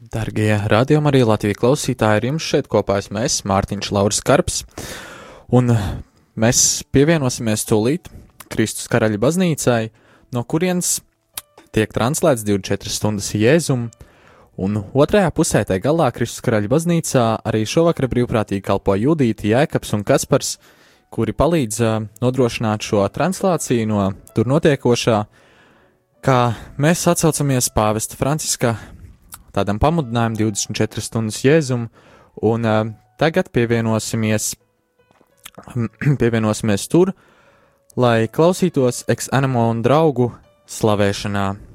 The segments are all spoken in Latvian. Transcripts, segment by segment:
Dargie radījumi arī Latvijas klausītāji, ar jums šeit kopā esmu es, Mārtiņš Lauris Karps, un mēs pievienosimies tūlīt Kristus karaļa baznīcai, no kurienes tiek translēts 24 stundas jēzum, un otrajā pusē tai galā Kristus karaļa baznīcā arī šovakar brīvprātīgi kalpo Judīti, Jēkabs un Kaspars, kuri palīdz nodrošināt šo translāciju no tur notiekošā, kā mēs atsaucamies pāvesta Franciska tādam pamudinājumam 24 stundas jēzum, un uh, tagad pievienosimies, pievienosimies tur, lai klausītos ex-animo un draugu slavēšanā.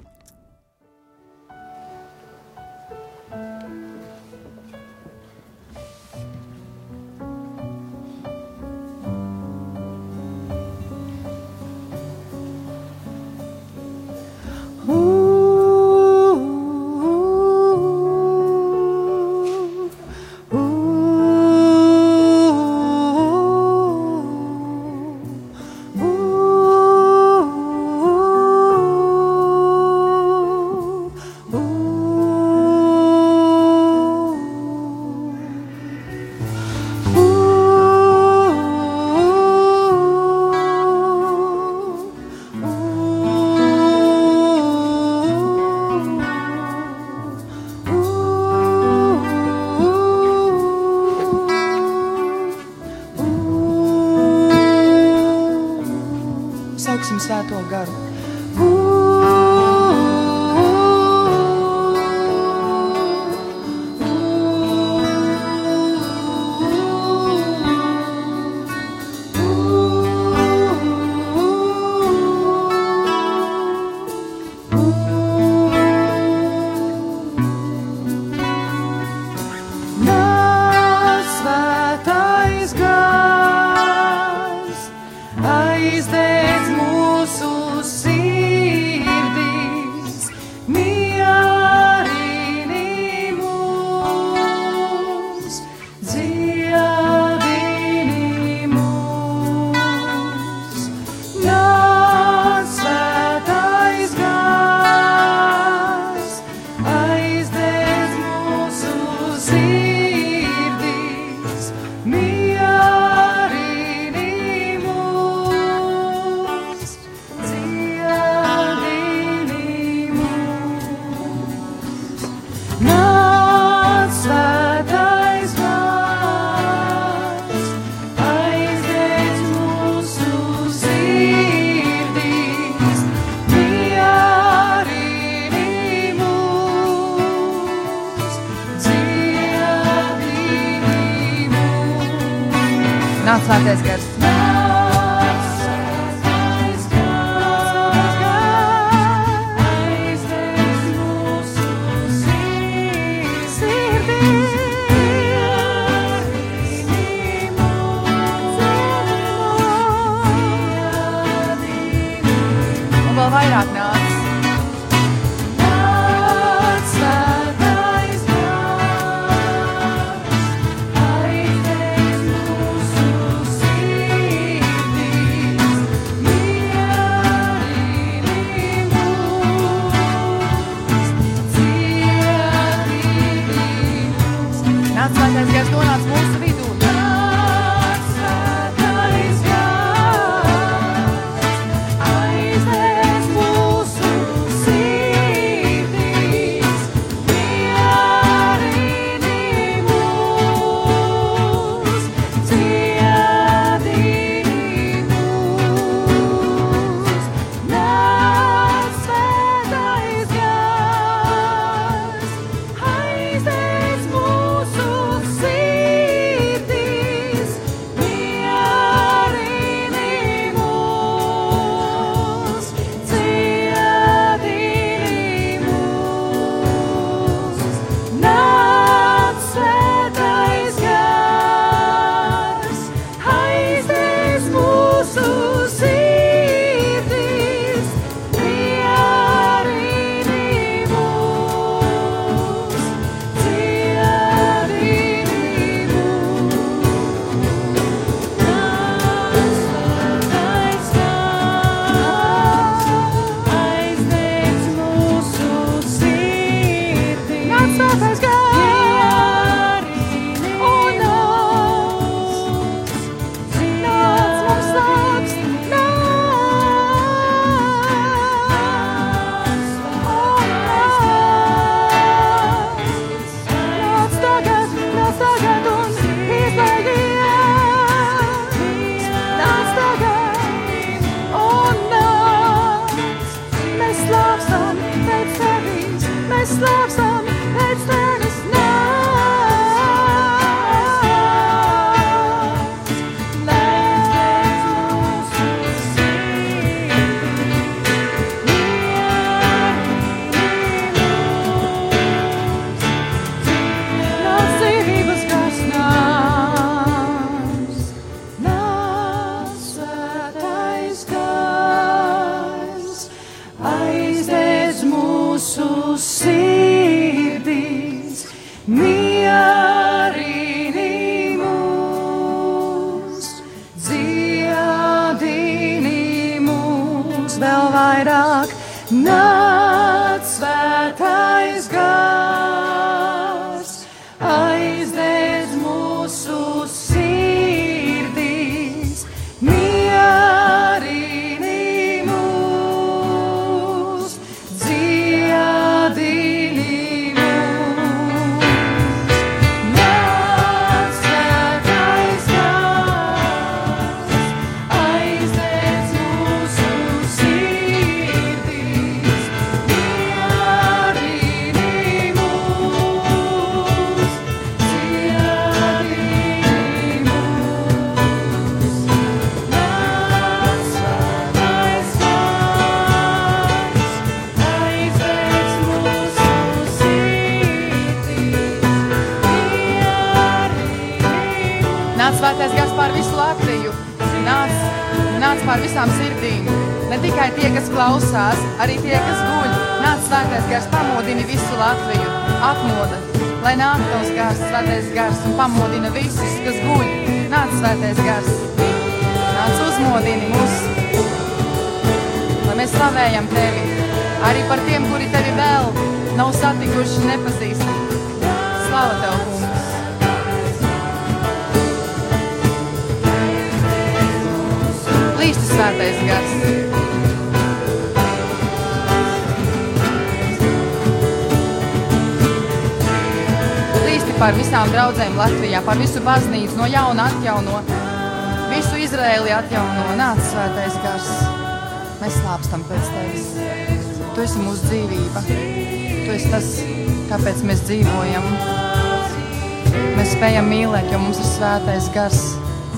Spējam mīlēt, jo mums ir svētais gars.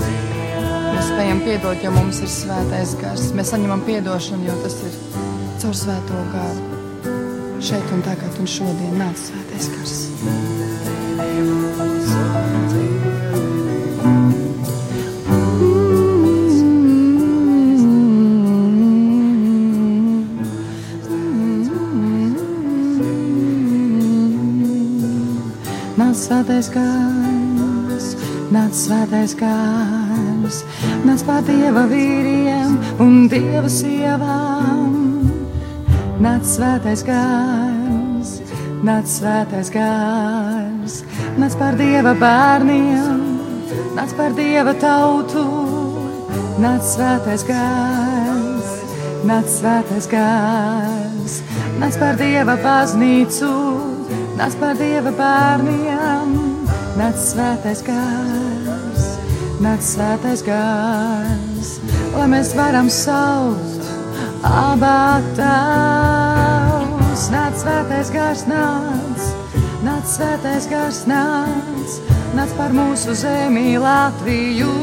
Mēs spējam piedot, jo mums ir svētais gars. Mēs saņemam piedošanu, jo tas ir caur svēto garu. Šeit un tagad un šodien nāc svētais gars. Nāc svētais gars, nāc svētais gars, nāc pār dieva vīriem un dieva sievām. Nāc svētais gars, nāc svētais gars, nāc pār dieva bērniem, nāc pār dieva tautu. Nāc svētais gars, nāc svētais gars, nāc pār dieva baznīcu, nāc pār dieva bērniem, nāc svētais gars, nāc svētais gars, lai mēs varam saukt abā tavs. Nāc svētais gars, nāc, nāc svētais gars, nāc, nāc par mūsu zemi Latviju.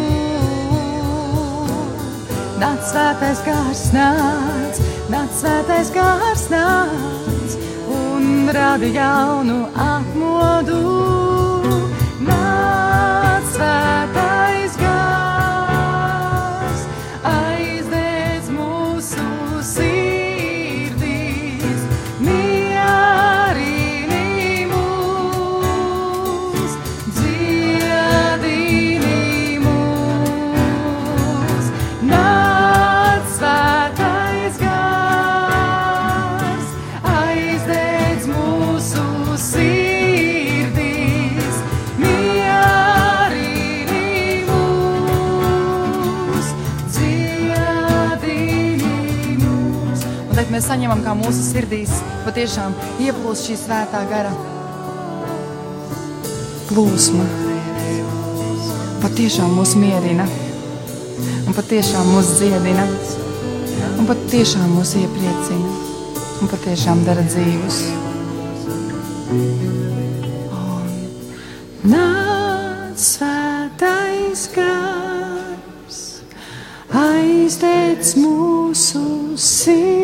Nāc svētais gars, nāc, nāc svētais gars, nāc un rada jaunu atmodu. Saņemam, kā mūsu sirdīs. Patiešām ieplūst šī svētā gara. Plūsma. Patiešām mūs mierina, un patiešām mūs dziedina, un patiešām mūs iepriecina, un patiešām dara dzīvus. Nāc svētais gars, aizdēc mūsu sirdis,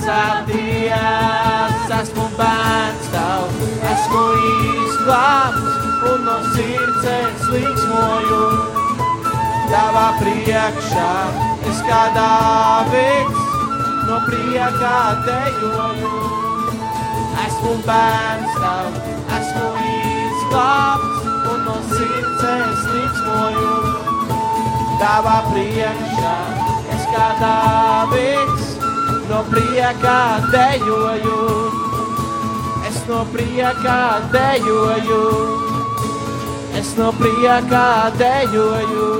priecāties. Esmu bērns tavs, esmu izglābts un no sirds es līksmoju. Tavā priekšā es kā dāvids, no priekā dejoju. Esmu bērns tavs, esmu izglābts un no sirds es līksmoju. Tavā priekšā es kā dāvids, no priekā dejoju. Es no priekā dejoju. Es no priekā dejoju.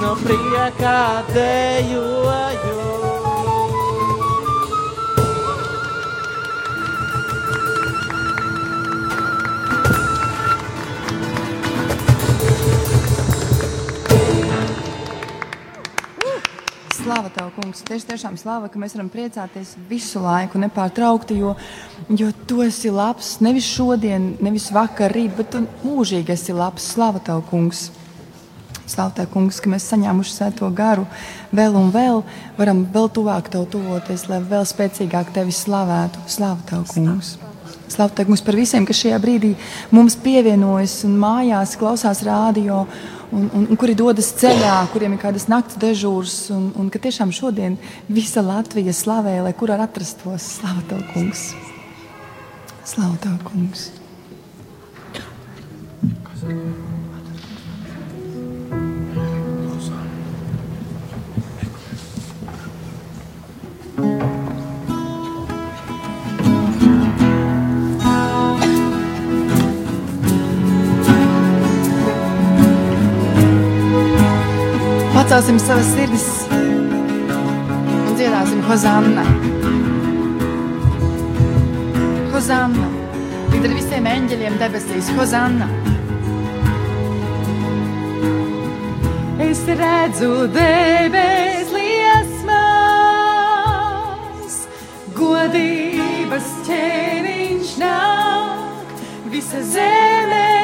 no priekā dejoju. Tev, kungs. Tieši tiešām slava, ka mēs varam priecāties visu laiku, nepārtraukti, jo, jo tu esi labs. Nevis šodien, nevis vakar, rīt, bet tu mūžīgi esi labs. Slava tev, kungs. Slava tev, kungs, ka mēs saņēmuši sēto garu vēl un vēl, varam vēl tuvāk tev tuvoties, lai vēl spēcīgāk tevi slavētu. Slava tev, kungs. Slava tev, kungs, par visiem, kas šajā brīdī mums pievienojas un mājās klausās rādio un, un, un kuri dodas ceļā, kuriem ir kādas naktas dežūras, un, un ka tiešām šodien visa Latvija slavē, lai kur ar atrastos. Slava tev, kungs! Slava tev, kungs! Pacelsim savas sirdis un dziedāsim Hozanna. Hozanna. Līdz ar visiem eņģeļiem debesīs. Hozanna. Es redzu debes liesmas, godības ķēniņš nāk, visa zeme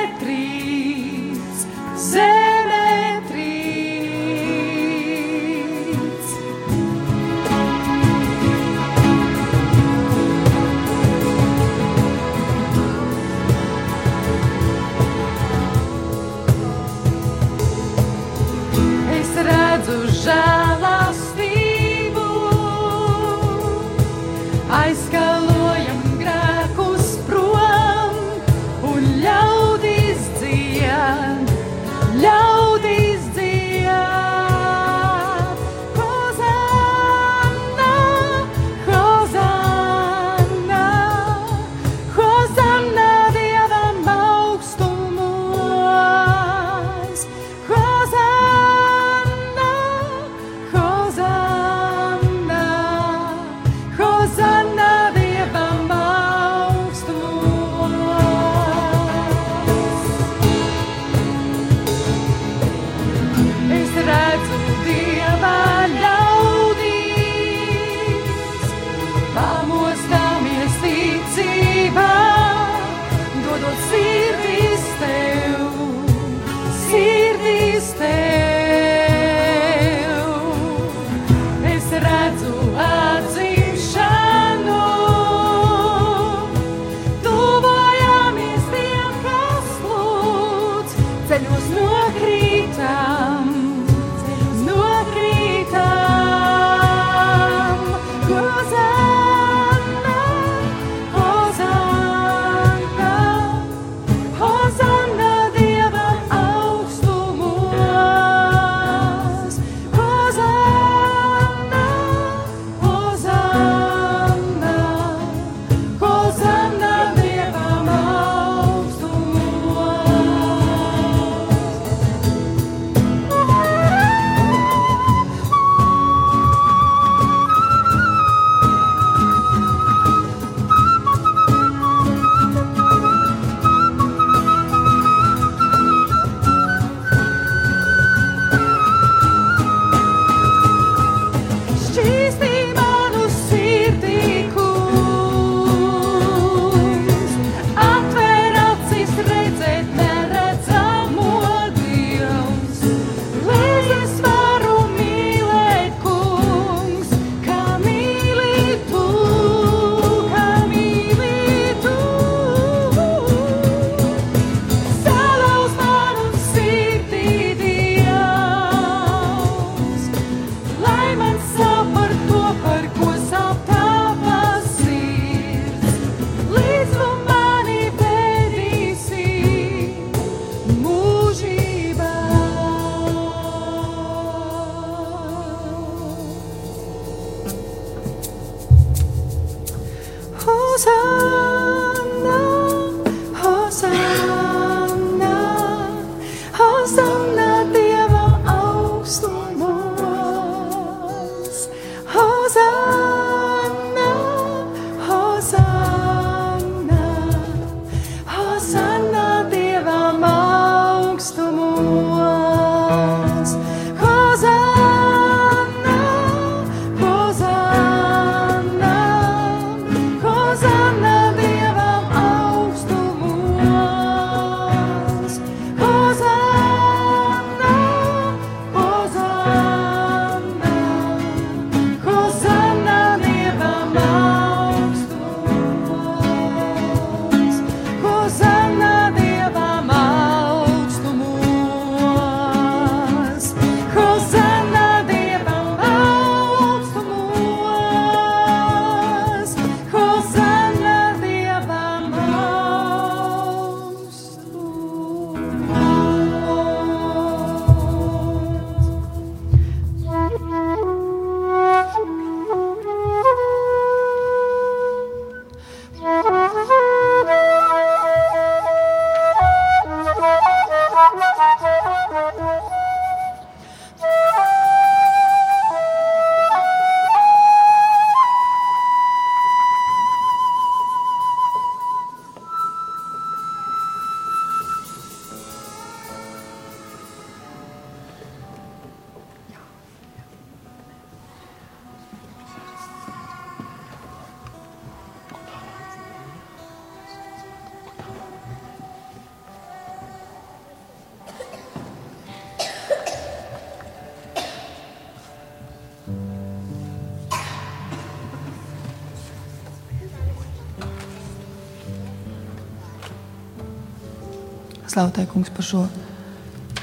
Slavu kungs par šo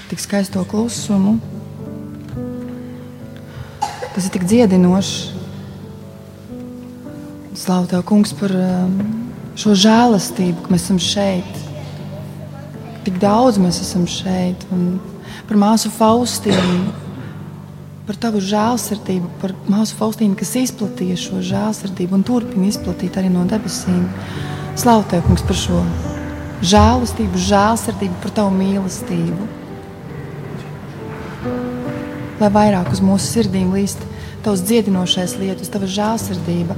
tik skaisto klusumu. Tas ir tik dziedinoši. Slavu tev, kungs, par um, šo žēlastību, ka mēs esam šeit. Tik daudz mēs esam šeit. Un par māsu Faustīnu, par tavu žēlsirdību, par māsu Faustīnu, kas izplatīja šo žēlsirdību un turpina izplatīt arī no debesīm. Slavu tev, kungs, par šo žēlastību, žēlsirdību, par tavu mīlestību lai vairāk uz mūsu sirdīm līst tavs dziedinošais lietus, tava žēlsirdība,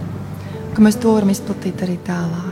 ka mēs to varam izplatīt arī tālāk.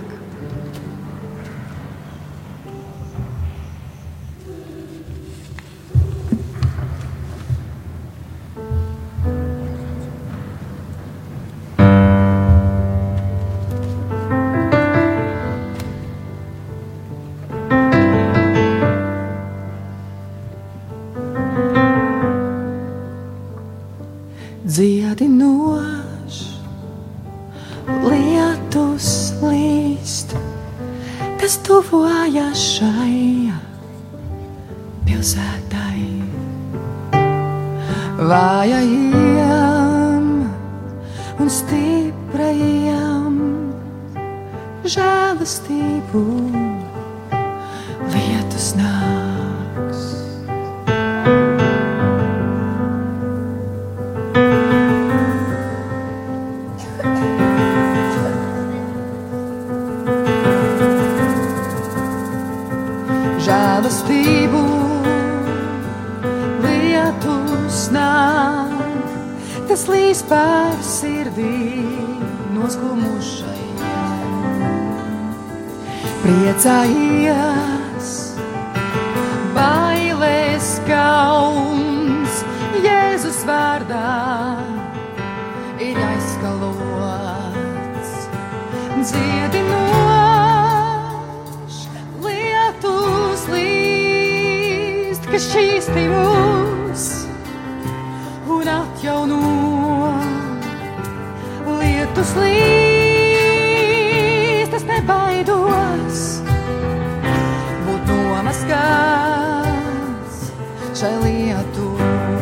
Šai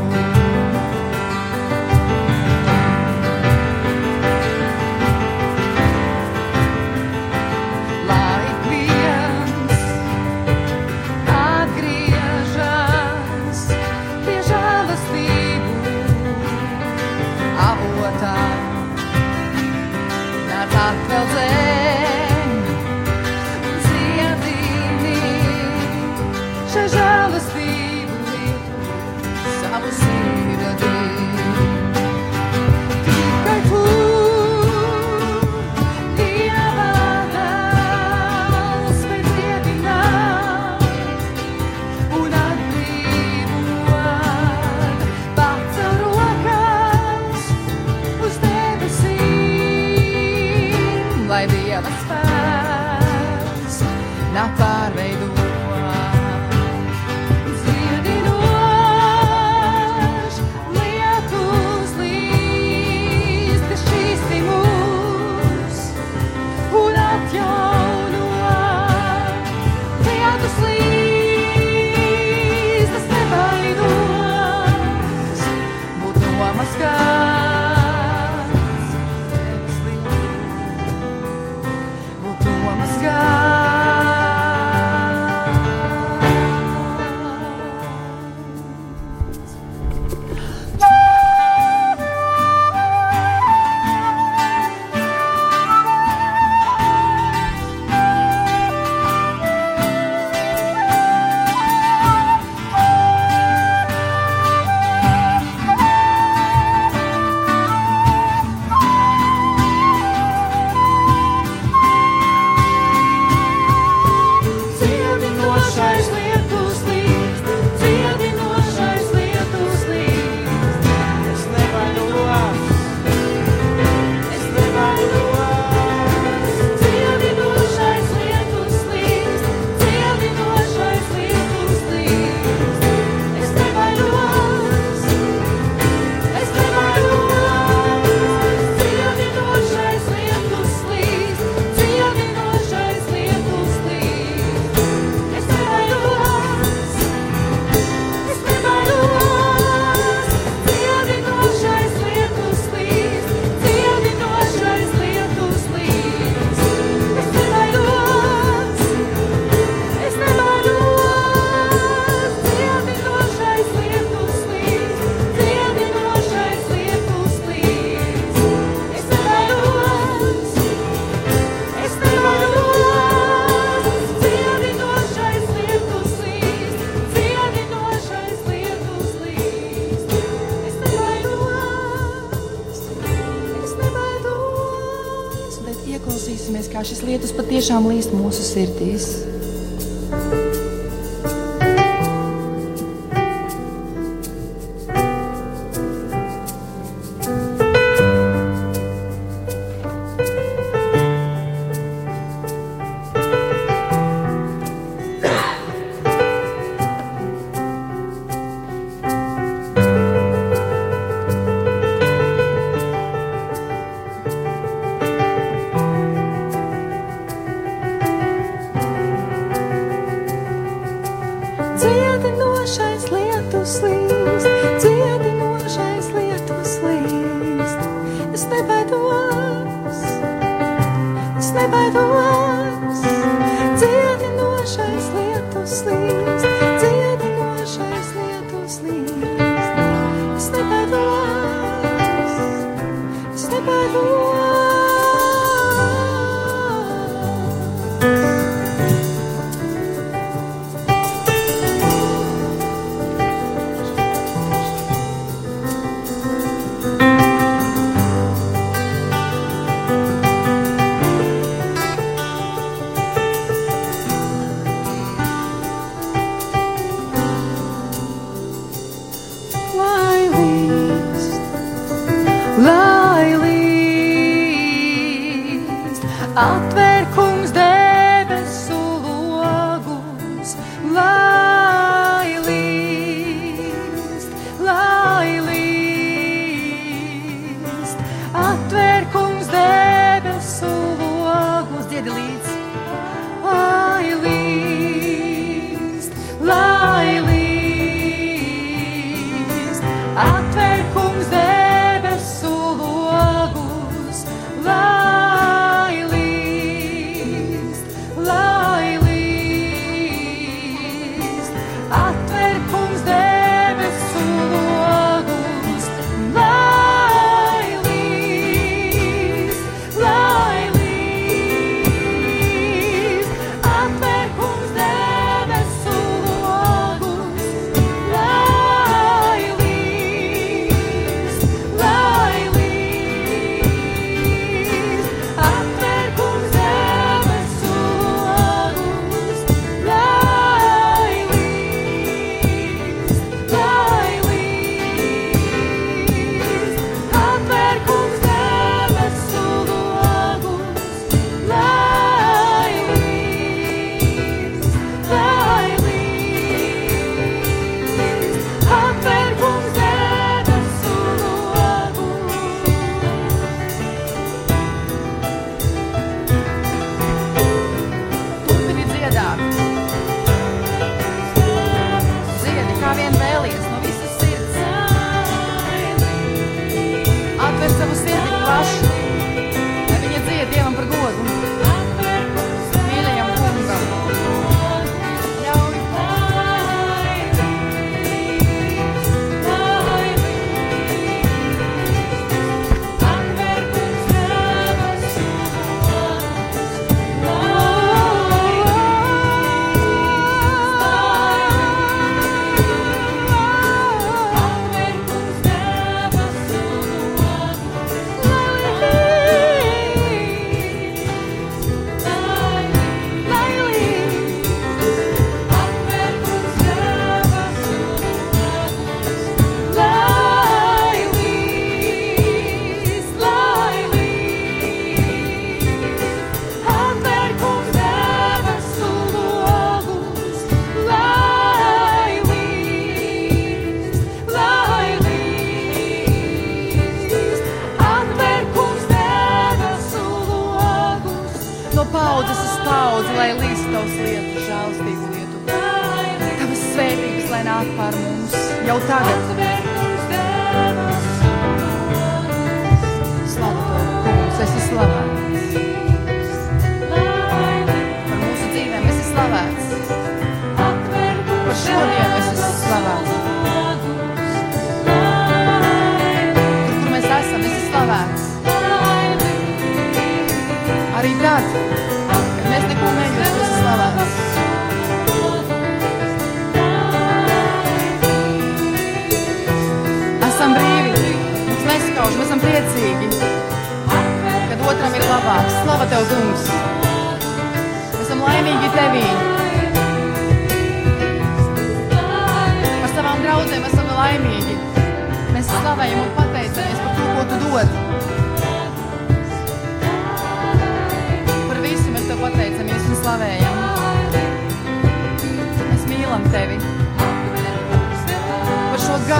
patiešām līst mūsu sirdīs.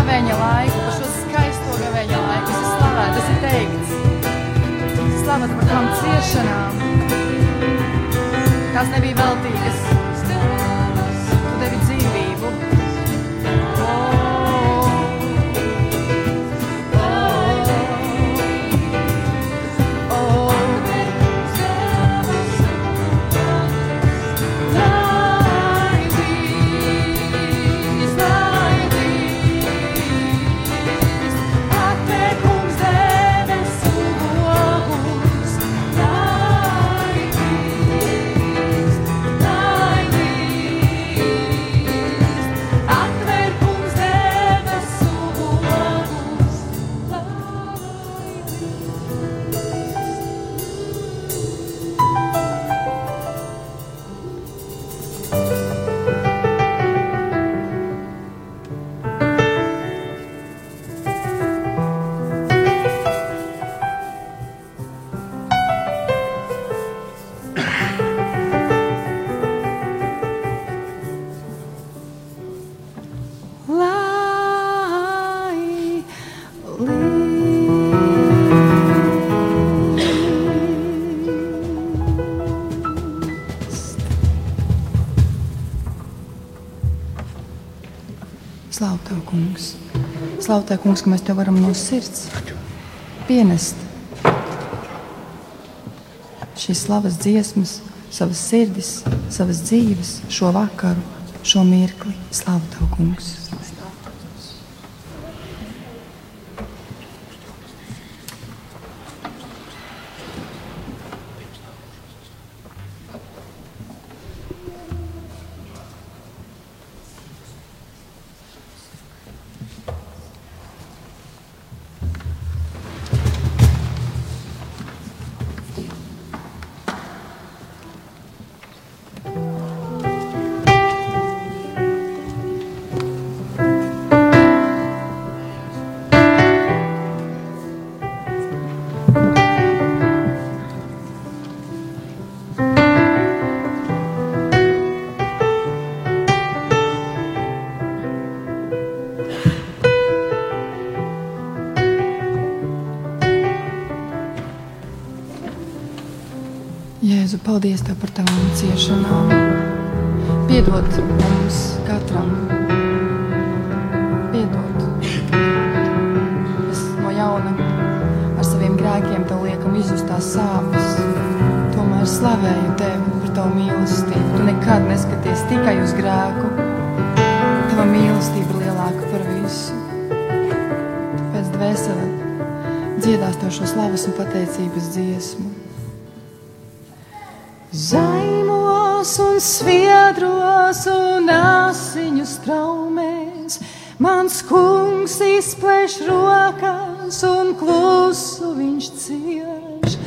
Gavēņa laiku, par šo skaisto gavēņa laiku. Tas ir slavēts, tas ir teikts. Slavēts par tām ciešanām. Tās nebija veltīgas. Kungs! Slavu tev, kungs, ka mēs tev varam no sirds pienest šīs slavas dziesmas, savas sirdis, savas dzīves, šo vakaru, šo mirkli. Slavu tev, kungs! Jēzu, paldies Tev par Tavām ciešanām. Piedod mums katram. Piedod. Es no jauna ar saviem grēkiem Tev liekam izjustās sāpes. Tomēr slavēju Tevi par Tavu mīlestību. Tu nekad neskaties tikai uz grēku. Tava mīlestība ir lielāka par visu. Pēc dvēsele dziedās Tev šo slavas un pateicības dziesmu. Sviedros un asiņu straumēs, mans kungs izplēš rokas un klusu viņš cieš.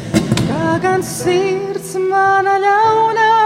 Kā gan sirds mana ļaunā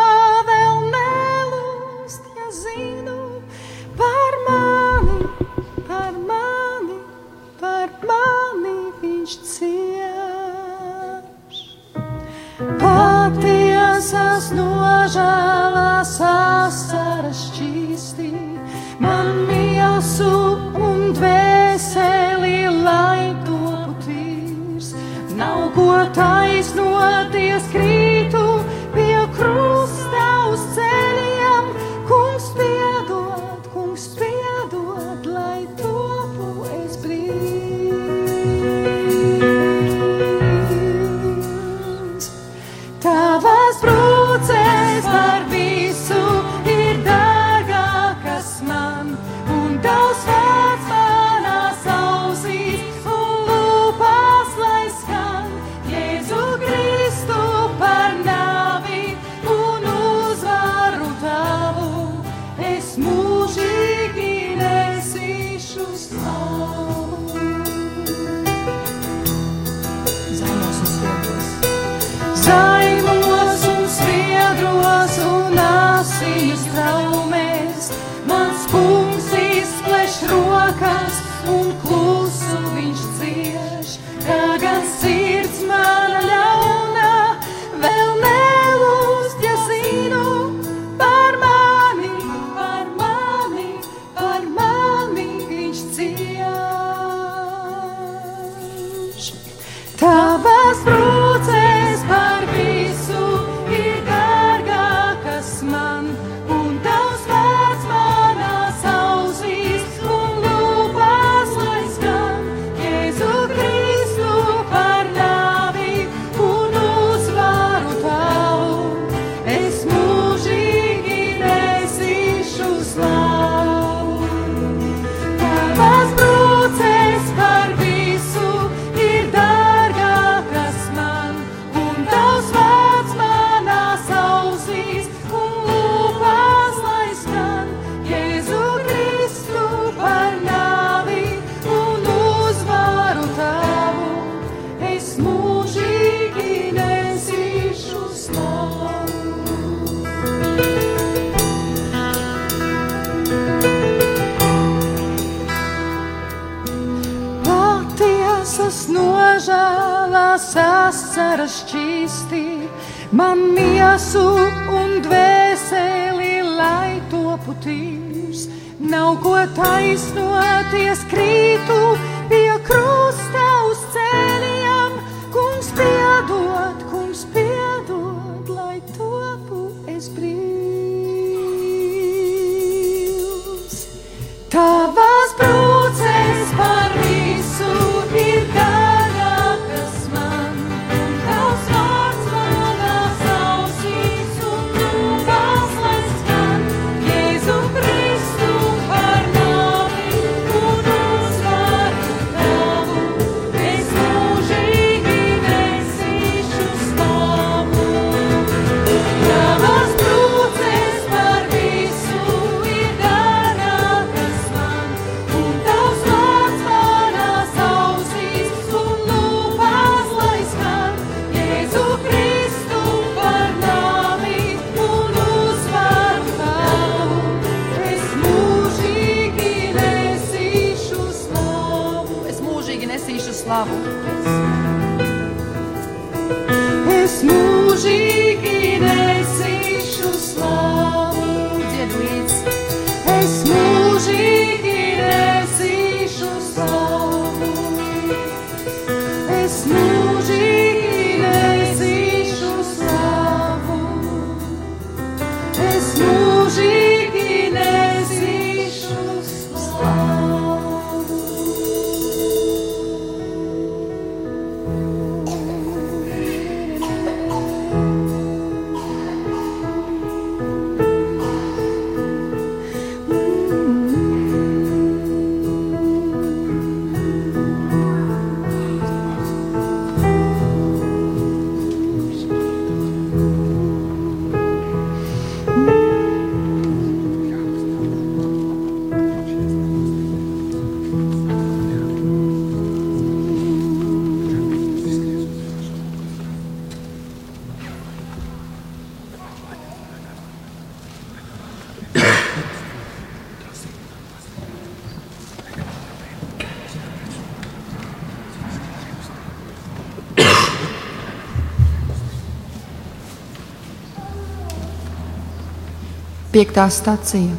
Piektā stacija.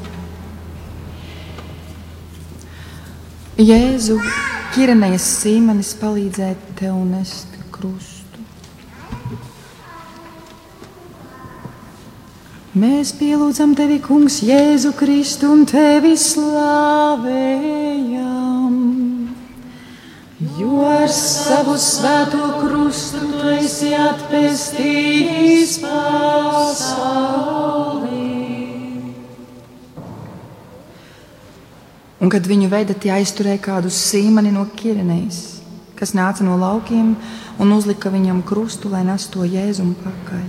Jēzu, Kirenējas Sīmanis palīdzēja tev nest krustu. Mēs pielūdzam tevi, Kungs, Jēzu Kristu un tevi slavējam. Jo ar savu svēto krustu tu esi atpestījis pasauli. Un kad viņu veda, tie aizturēja kādu sīmani no Kirinējas, kas nāca no laukiem un uzlika viņam krustu, lai nestu to jēzumu pakaļ.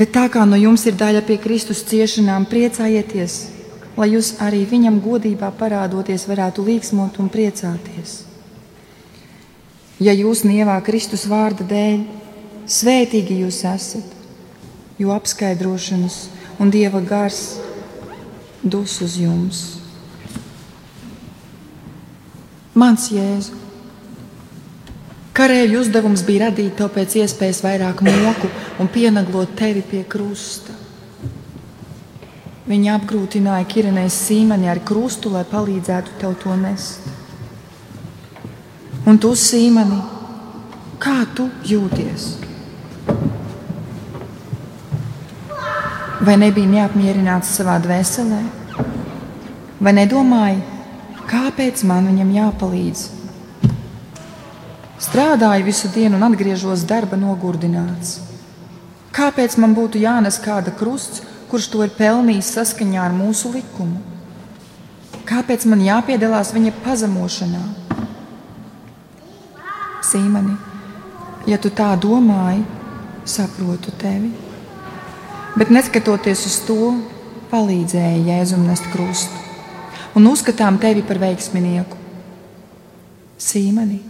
Bet tā kā no jums ir daļa pie Kristus ciešanām, priecājieties, lai jūs arī viņam godībā parādoties varētu līksmot un priecāties. Ja jūs nievā Kristus vārda dēļ, svētīgi jūs esat, jo apskaidrošanas un dieva gars dus uz jums. Mans Jēzu, karēļu uzdevums bija radīt to pēc iespējas vairāk moku un pienaglot tevi pie krusta. Viņa apgrūtināja Kirinēs sīmeni ar krustu, lai palīdzētu tev to nest. Un tu, sīmeni, kā tu jūties? Vai nebija neapmierināts savā dvēselē? Vai nedomāji, kāpēc man viņam jāpalīdz? Strādāju visu dienu un atgriežos darba nogurdināts. Kāpēc man būtu jānes kāda krusts, kurš to ir pelnījis saskaņā ar mūsu likumu? Kāpēc man jāpiedalās viņa pazemošanā? Sīmani, ja tu tā domāji, saprotu tevi. Bet neskatoties uz to, palīdzēja Jēzum nest krustu un uzskatām tevi par veiksminieku. Sīmani,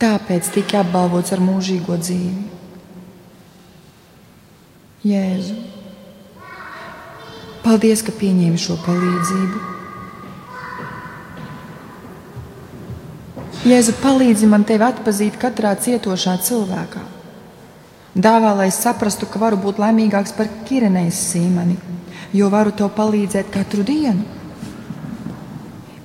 tāpēc tika apbalvots ar mūžīgo dzīvi. Jēzu, paldies, ka pieņēmi šo palīdzību. Jēzu, palīdzi man tevi atpazīt katrā cietošā cilvēkā. Dāvā, lai saprastu, ka varu būt laimīgāks par Kirenēs sīmeni, jo varu tev palīdzēt katru dienu.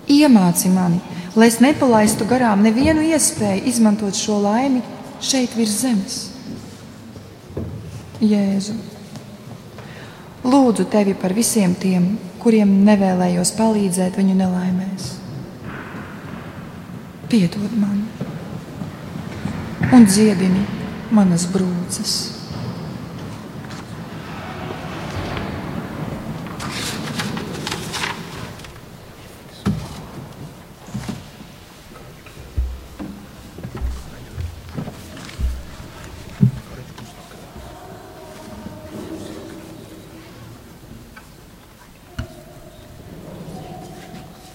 Iemāci mani, lai es nepalaistu garām nevienu iespēju izmantot šo laimi šeit virs zemes. Jēzu, lūdzu tevi par visiem tiem, kuriem nevēlējos palīdzēt viņu nelaimēs. Piedod man un dziedini manas brūces.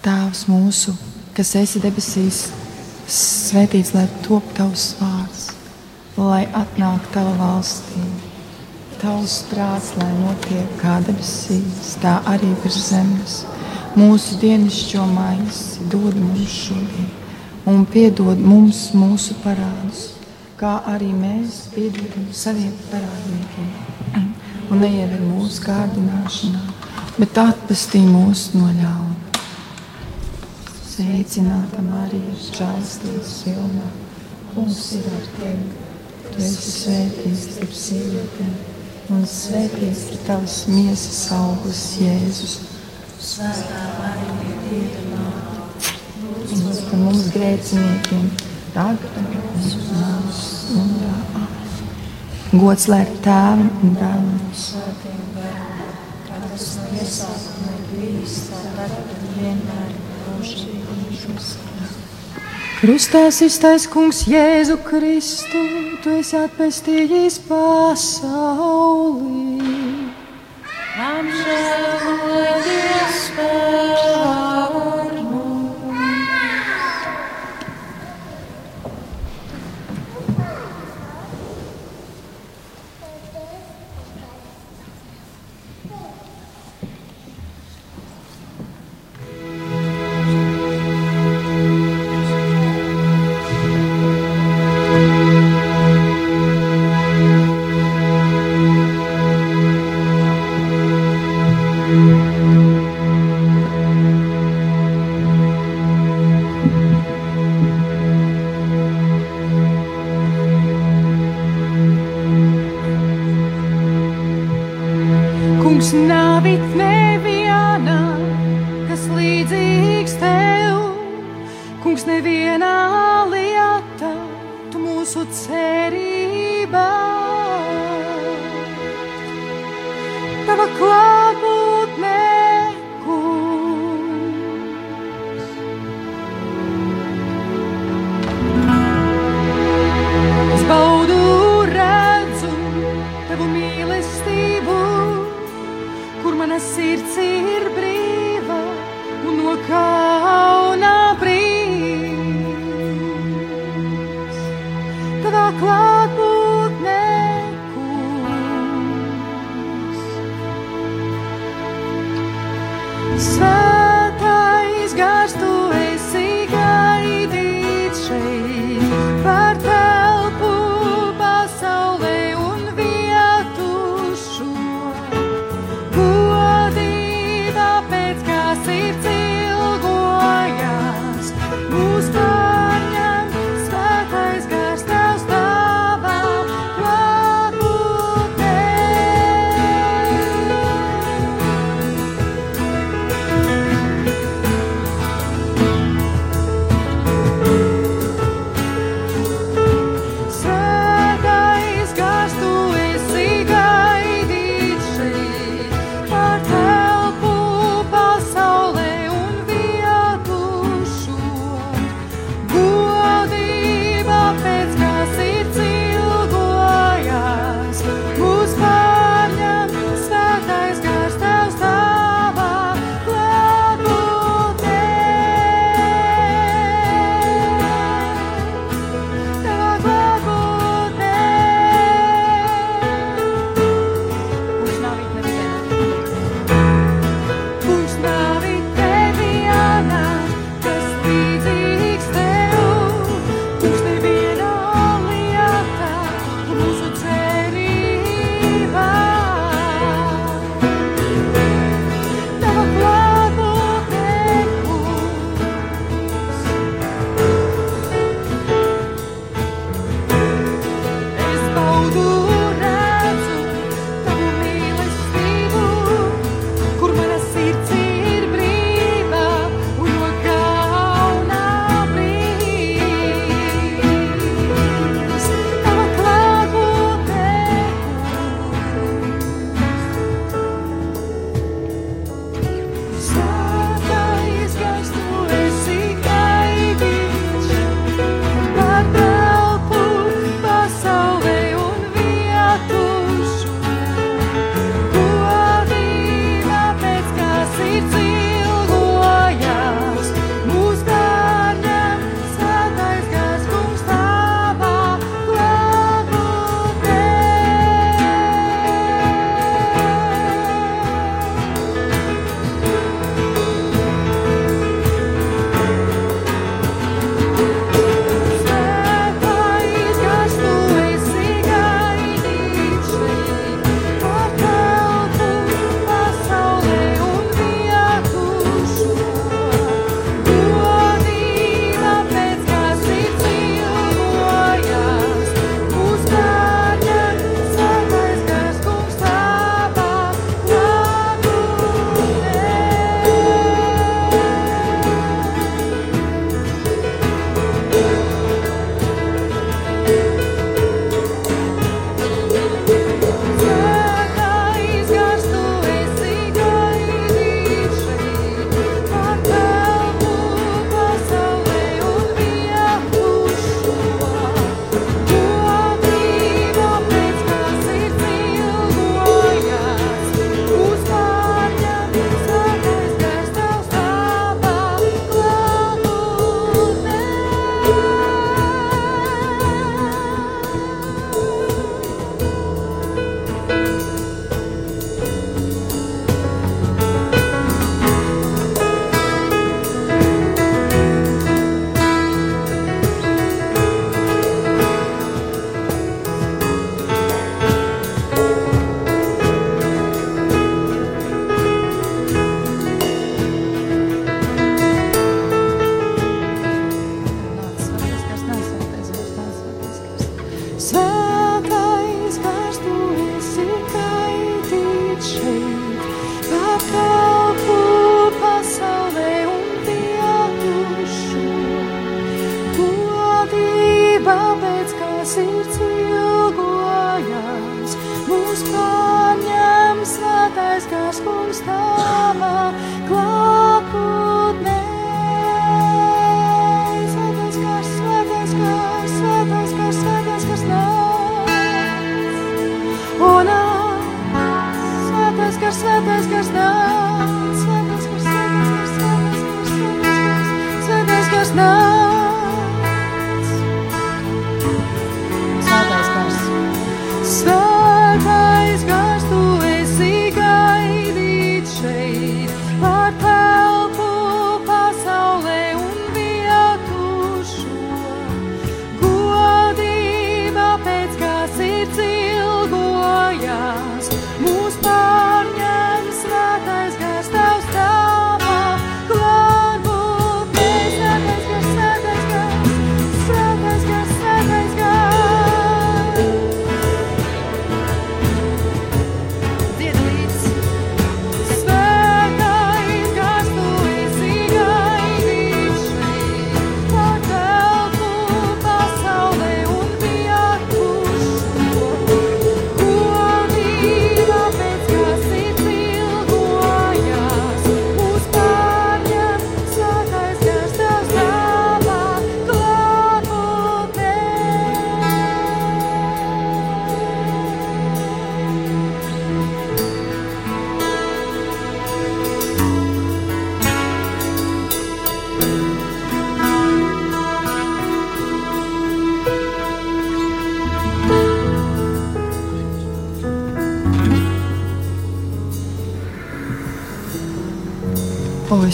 Tēvs mūsu, kas esi debesīs, svētīts lai top tavs vārds, lai atnāk tava valstība. Tavs prāts, lai notiek kā debesīs, tā arī virs zemes. Mūsu dienascho maizi dod mums šodien, un piedod mums mūsu parādus, kā arī mēs piedodam saviem parādniekiem. Un neieved mūsu kārdināšanā, bet atpestī mūs no ļauna. Sveicināta Marija, žēlstības pilnā. Kungs ir ar tevi. Tu esi svētīts starp sievietēm, un svētīts ir tavs miesas augurs, Jēzus. Svētā Marija, Dieva māte, lūdz par mums grēciniekiem, tagad stundā. Gods lai ir tēvam un iesākuma ir bijis, tā tagad un vienmēr mūžīgi. Krustā iztais kungs Jēzu Kristu, tu esi atpestījis pasauli. Man žēl, lai Dievs par Kungs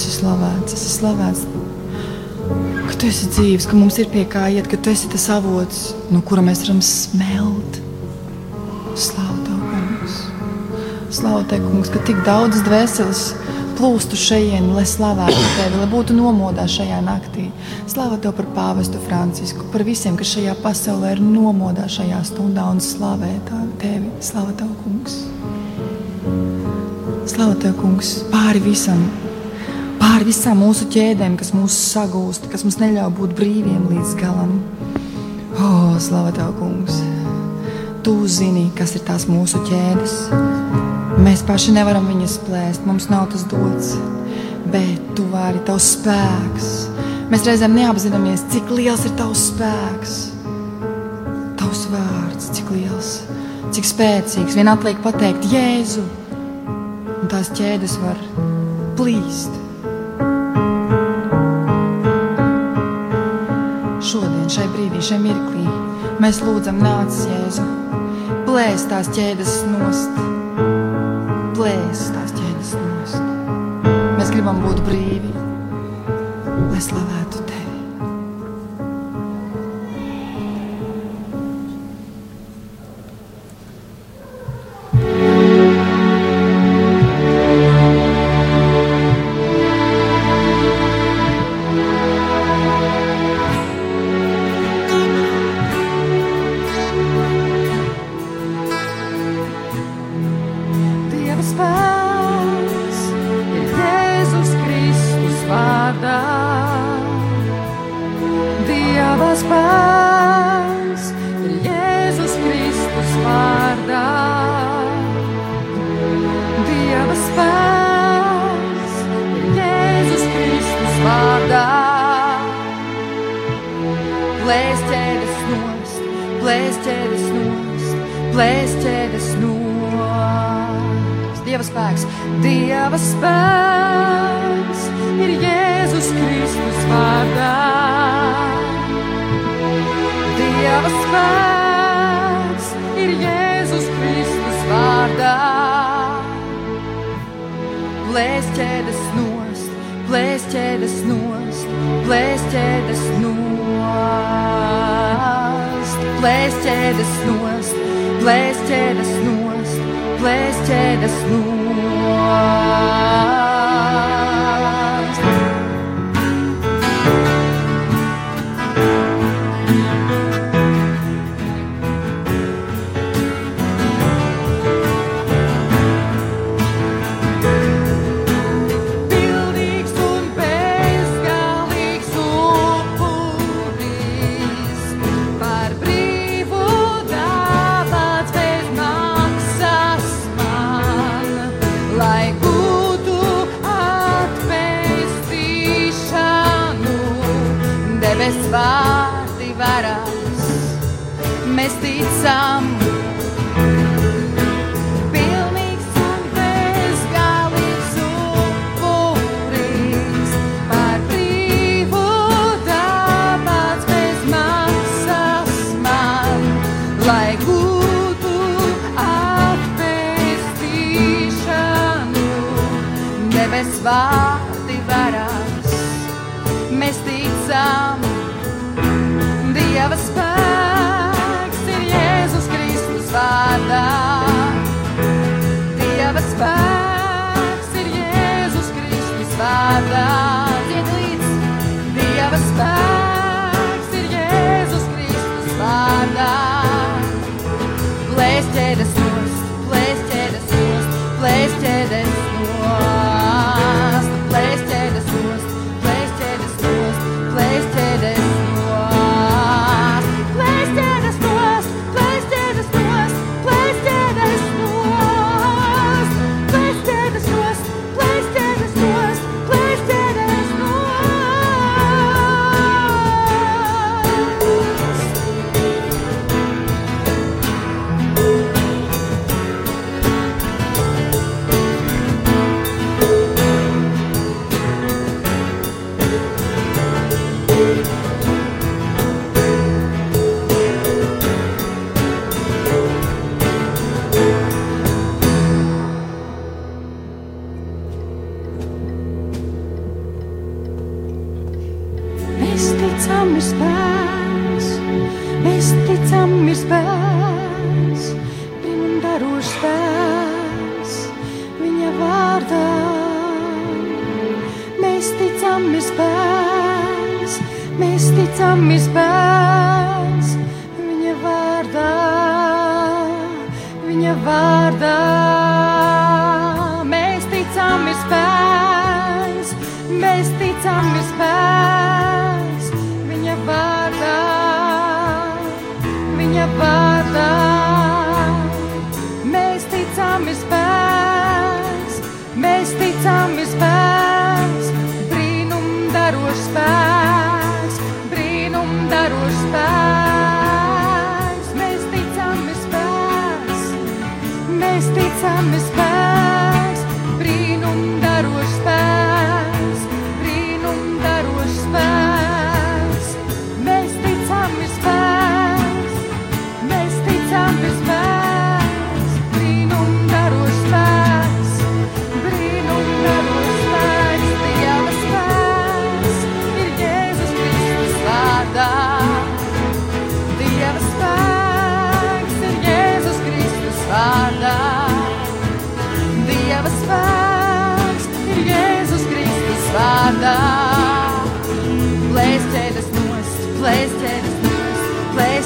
O, es esmu slavēts, es esmu slavēts, ka tu esi dzīves, ka mums ir pie kā iet, ka tu esi tas avots, no kura mēs varam smelt. Slavu tev, kungs! Slavu tev, kungs, ka tik daudz dvēseles plūstu šeit, lai slavētu tevi, lai būtu nomodā šajā naktī. Slavu tev par pāvestu Francisku, par visiem, kas šajā pasaulē ir nomodā šajā stundā un slavē tevi. Slavu tev, kungs! Slavu tev, kungs, pāri visam, visām mūsu ķēdēm, kas mūs sagūst, kas mums neļauj būt brīviem līdz galam. O, oh, slavu tev, kungs! Tu zini, kas ir tās mūsu ķēdes. Mēs paši nevaram viņas plēst, mums nav tas dots, bet tu vari tavs spēks. Mēs reizēm neapzināmies, cik liels ir tavs spēks. Tavs vārds, cik liels, cik spēcīgs. Vien atliek pateikt, Jēzu, un tās ķēdes var plīst. Šai brīdī, šai mirklī, mēs lūdzam, nāc, Jēzu, plēst tās ķēdes nost, plēst tās ķēdes nost. Mēs gribam būt brīvi, lai slavētu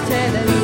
telling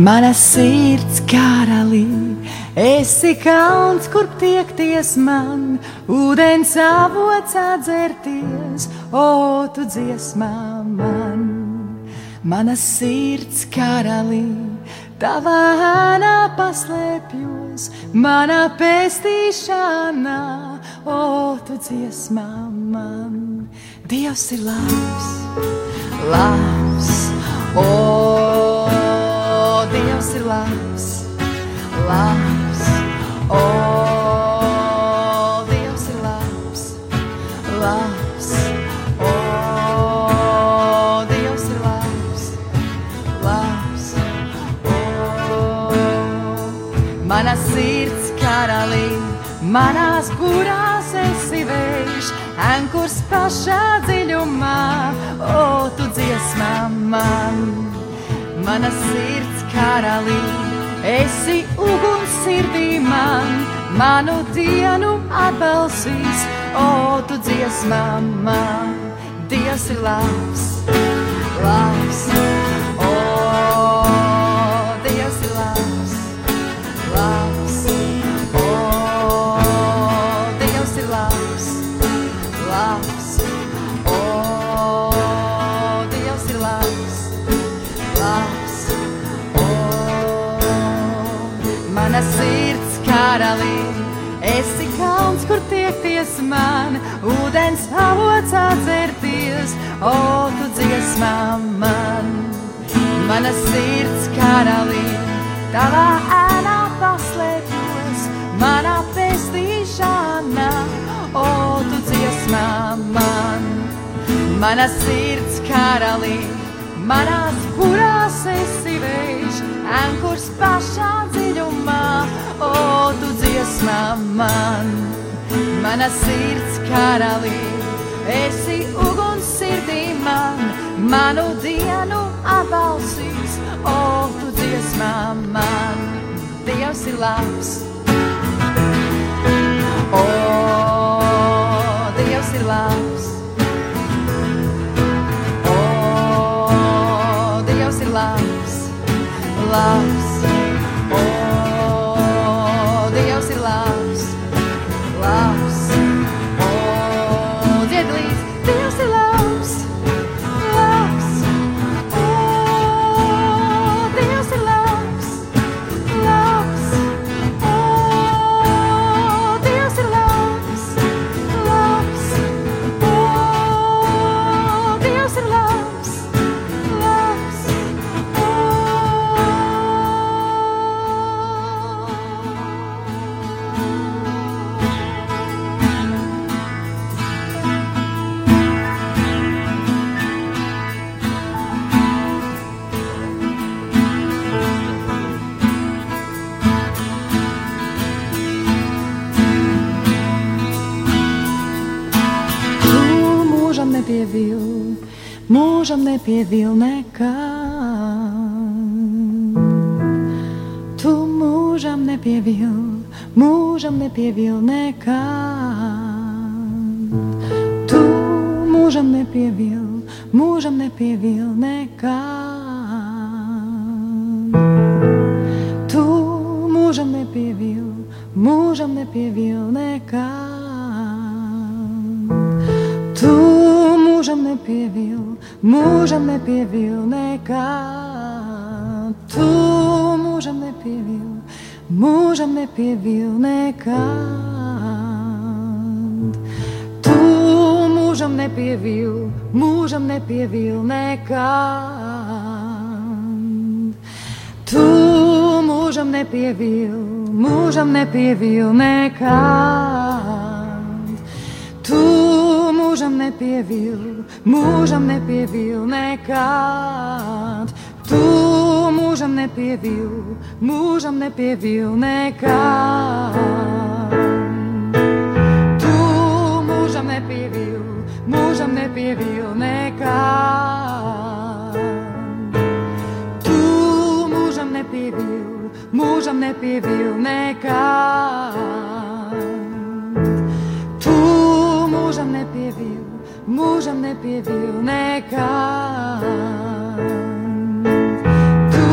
Mana sirds karalī, esi kalns, kur tiekties man, ūdens avots atzerties, o tu dziesmā man. Mana sirds karalī, tavā ēnā paslēpjos, manā pestīšanā, o tu dziesmā man. Dievs ir labs, labs, o Dievs ir labs, labs, o Dievs ir labs, labs, o Dievs ir labs, labs, o Mana sirds karalī, manās gurās esi vējš, ankurs pašā dziļumā, o tu dziesmā man. Mana sirds karalī, esi uguns sirdī man, manu dienu atbalsīs, o tu dziesmā man. Dievs ir labs, labs, karalī. Esi kalns, kur tiekties man, ūdens avots atzerties, o tu dziesmā man. Mana sirds karalī, tavā ēnā paslēpjos, manā pestīšanā, o tu dziesmā man. Mana sirds karalī, manās kurās esi vējš, ankurs pašā dziļumā, o tu dziesmā man. Mana sirds karalī, esi uguns sirdī man, manu dienu atbalsīs, o tu dziesmā man. Dievs ir labs. O, Dievs ir labs. Mūžam nepievil nekā. Tu mūžam nepievil, mūžam nepievil nekā. Tu mūžam nepievil, mūžam nepievil nekā. Tu mūžam nepievil, mūžam nepievil nekā. Nepievil, mūžam nepievil nekā. Tu mūžam nepievil, mūžam nepievil nekā. Tu mūžam nepievil, mūžam nepievil nekā. Tu mūžam nepievil, mūžam nepievil nekā. Tu mūžam nepievil, mūžam nepievil nekad. Tu mūžam nepievil, mūžam nepievil nekad. Tu mūžam nepievil, mūžam nepievil nekad. Tu mūžam nepievil, mūžam nepievil nekam. Tu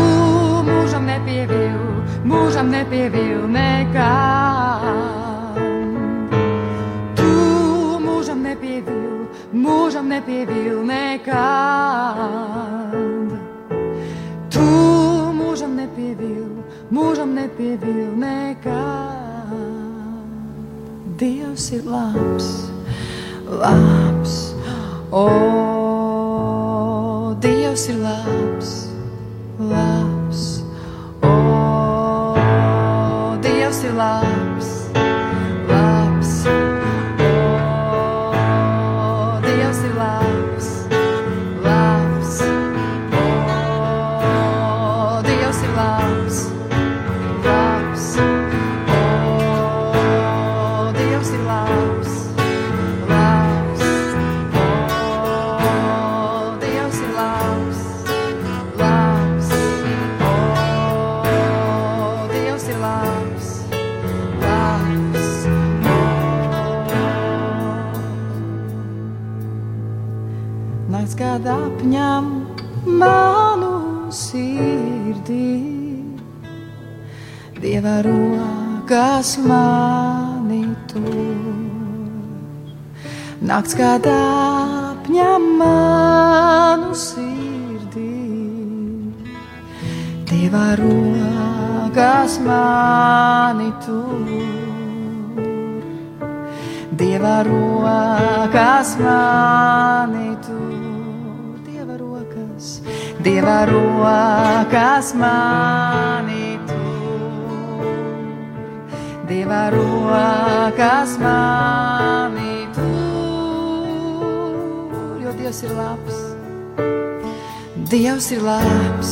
mūžam nepievil, mūžam nepievil nekam. Tu mūžam nepievil, mūžam nepievil nekam. Tu mūžam nepievil, mūžam nepievil nekam. Dievs ir labs labs. O, Dievs ir labs, labs. Dieva rokas mani tur. Nakts kā dāpņa manu sirdī, Dieva rokas mani tur. Dieva rokas mani tur, Dieva rokas, Dieva rokas mani. Dieva rokas mani tur, jo Dievs ir labs. Dievs ir labs.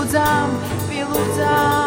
lūdzām, pielūdzām.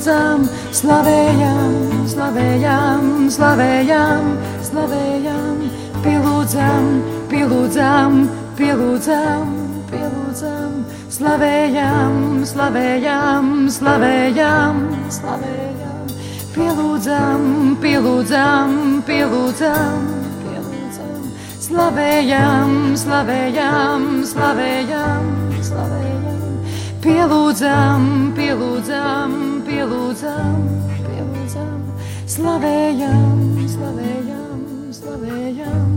lūdzam, slavējam, slavējam, slavējam, slavējam, pielūdzam, pielūdzam, pielūdzam, pielūdzam, slavējam, slavējam, slavējam, slavējam, pielūdzam, pielūdzam, pielūdzam, pielūdzam, slavējam, slavējam, slavējam, slavējam. Pielūdzam, pielūdzam, pielūdzam, pielūdzam, slavējam, slavējam, slavējam.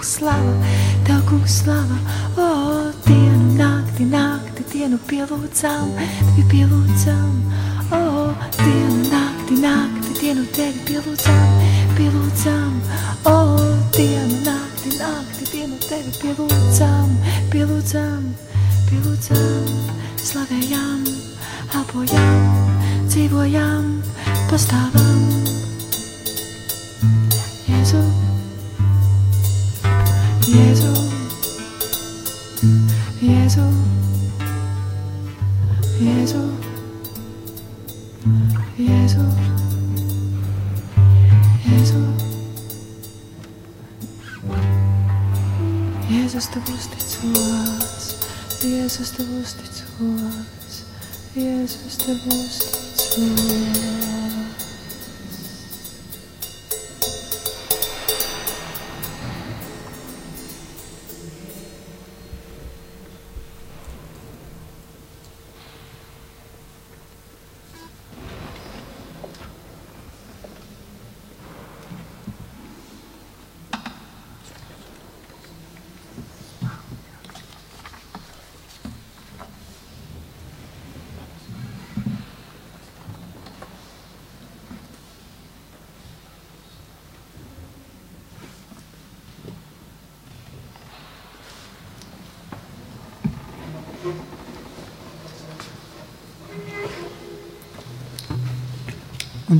Kungs slava, tev kungs slava, o, dienu, nakti, nakti, dienu pielūdzam, tevi pielūdzam, o, dienu, nakti, nakti, dienu tevi pielūdzam, pielūdzam, o, dienu, nakti, nakti, dienu tevi pielūdzam, pielūdzam, pielūdzam, slavējam, elpojam, dzīvojam, pastāvam. Jēzus tev uzticos, Jēzus tev uzticos, Jēzus tev uzticos.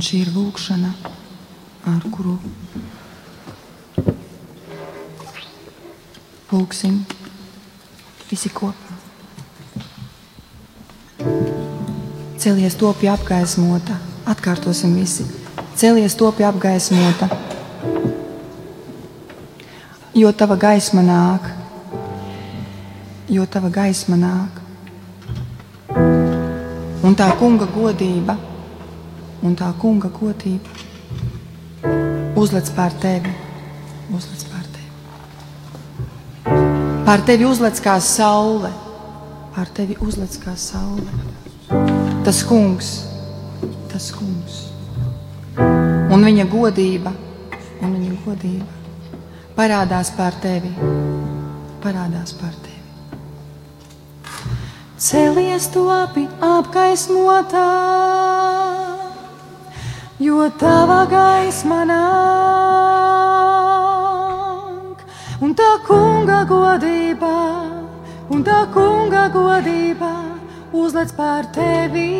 Un šī ir lūkšana, ar kuru lūksim visi kopā. Celies topi apgaismota, atkārtosim visi. Celies topi apgaismota, jo tava gaisma nāk, jo tava gaisma nāk. Un tā kunga godība un tā kunga godība uzlec pār tevi, uzlec pār tevi. Pār tevi uzlec kā saule, pār tevi uzlec kā saule. Tas kungs, tas kungs. Un viņa godība, un viņa godība parādās pār tevi, parādās pār tevi. Celies to api apgaismotā jo tava gaisma nāk, un tā kunga godība, un tā kunga godība uzlec pār tevi.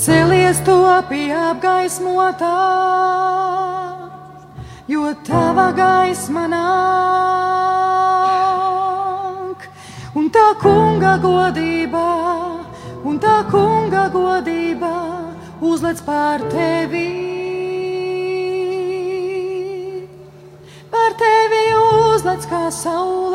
Celies to pie apgaismotā, jo tava gaisma nāk, un tā kunga godība un tā kunga godība uzlec pār tevi. Pār tevi uzlec kā saulē.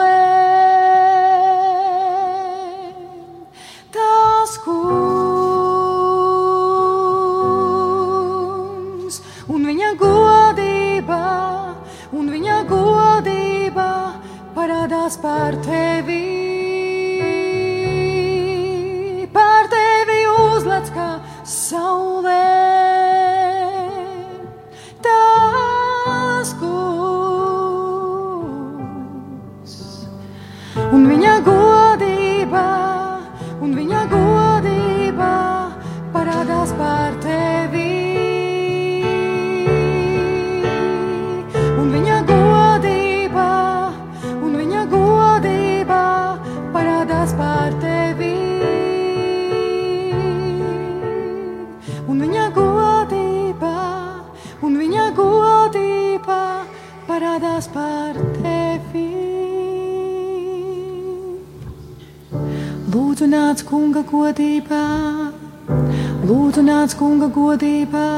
Godībā,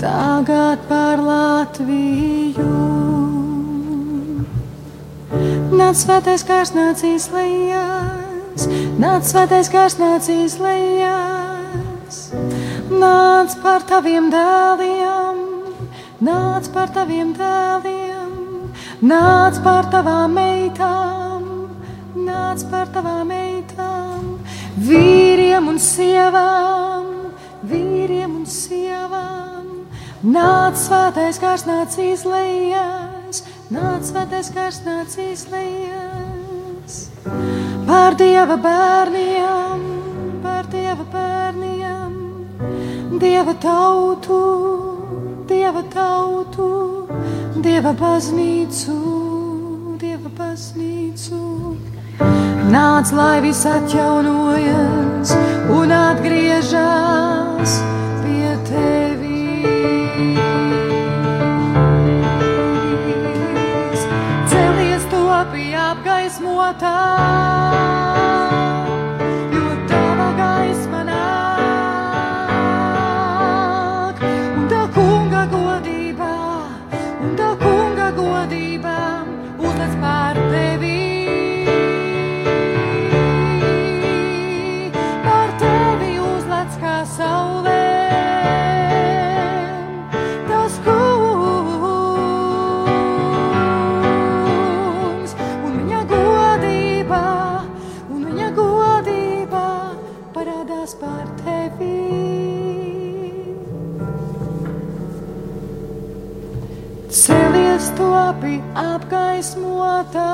tagad par Latviju. Nāc svētais kārs nācīs lejās, nāc svētais kārs nācīs lejās, nāc par taviem dēliem, nāc par taviem dēliem, nāc par tavām meitām, nāc par tavām meitām, vīriem un sievām, Nāc svētais kārs nāc izlējies, nāc svētais kārs nāc izlējies. Pār Dieva bērniem, pār Dieva bērniem, Dieva tautu, Dieva tautu, Dieva baznīcu, Dieva baznīcu. Nāc, lai viss atjaunojas un atgriežas Celies to abi apgaismotā.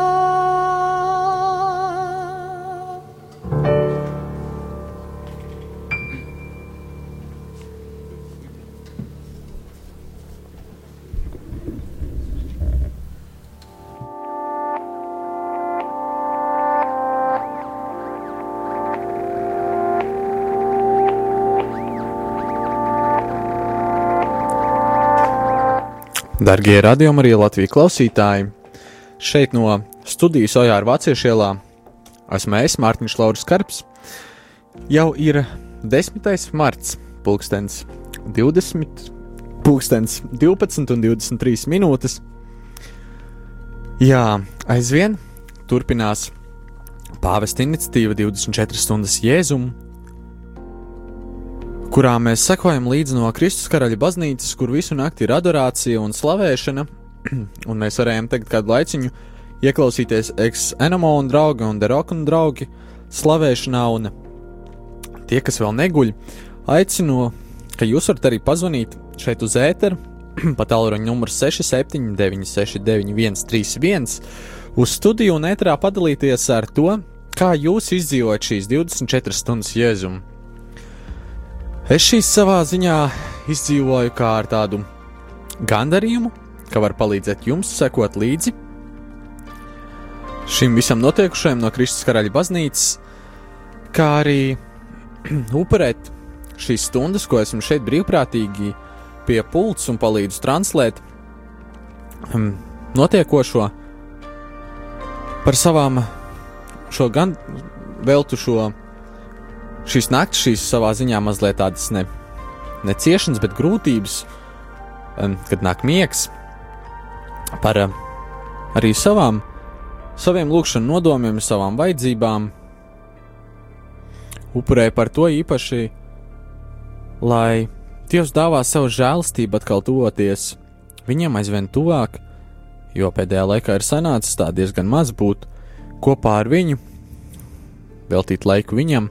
Darbie radiokamā arī Latvijas klausītāji, šeit no studijas Ojāra Vāciešu ielā esmu es, Mārtiņš Lauris Karps. Jau ir 10. marts, pulkstens 20, pulkstens 12 un 23 minūtes. Jā, aizvien turpinās pāvesta iniciatīva 24 stundas jēzumu, kurā mēs sekojam līdzi no Kristus karaļa baznīcas, kur visu nakti ir adorācija un slavēšana, un mēs varējām tagad kādu laiciņu ieklausīties ex-enamo un draugi un deroka un draugi slavēšanā, un tie, kas vēl neguļ, aicinu, ka jūs varat arī pazvanīt šeit uz ēteru, pa tālruņa numuru 679691 131 uz studiju un ēterā padalīties ar to, kā jūs izdzīvojat šīs 24 stundas jēzumu. Es šīs savā ziņā izdzīvoju kā ar tādu gandarījumu, ka var palīdzēt jums sekot līdzi. Šim visam notiekušajam no Kristus karaļa baznīcas, kā arī upurēt šīs stundas, ko esmu šeit brīvprātīgi pie pults un palīdzu translēt um, notiekošo par savām šo gan veltu šo šīs naktis, šīs savā ziņā mazliet tādas ne, ne ciešanas, bet grūtības, um, kad nāk miegs, par uh, arī savām, saviem lūkšanu nodomiem, savām vajadzībām. Upurēju par to īpaši, lai Dievs dāvā savu žēlastību atkal tuvoties viņam aizvien tuvāk, jo pēdējā laikā ir sanācis tā diezgan maz būt kopā ar viņu, veltīt laiku viņam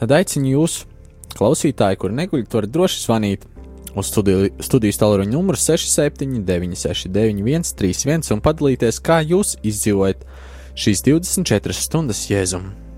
tad aicinu jūs, klausītāji, kur neguļat, varat droši zvanīt uz studiju, studijas tālruņa numuru 67, 969, 131 un padalīties, kā jūs izdzīvojat šīs 24 stundas jēzumu.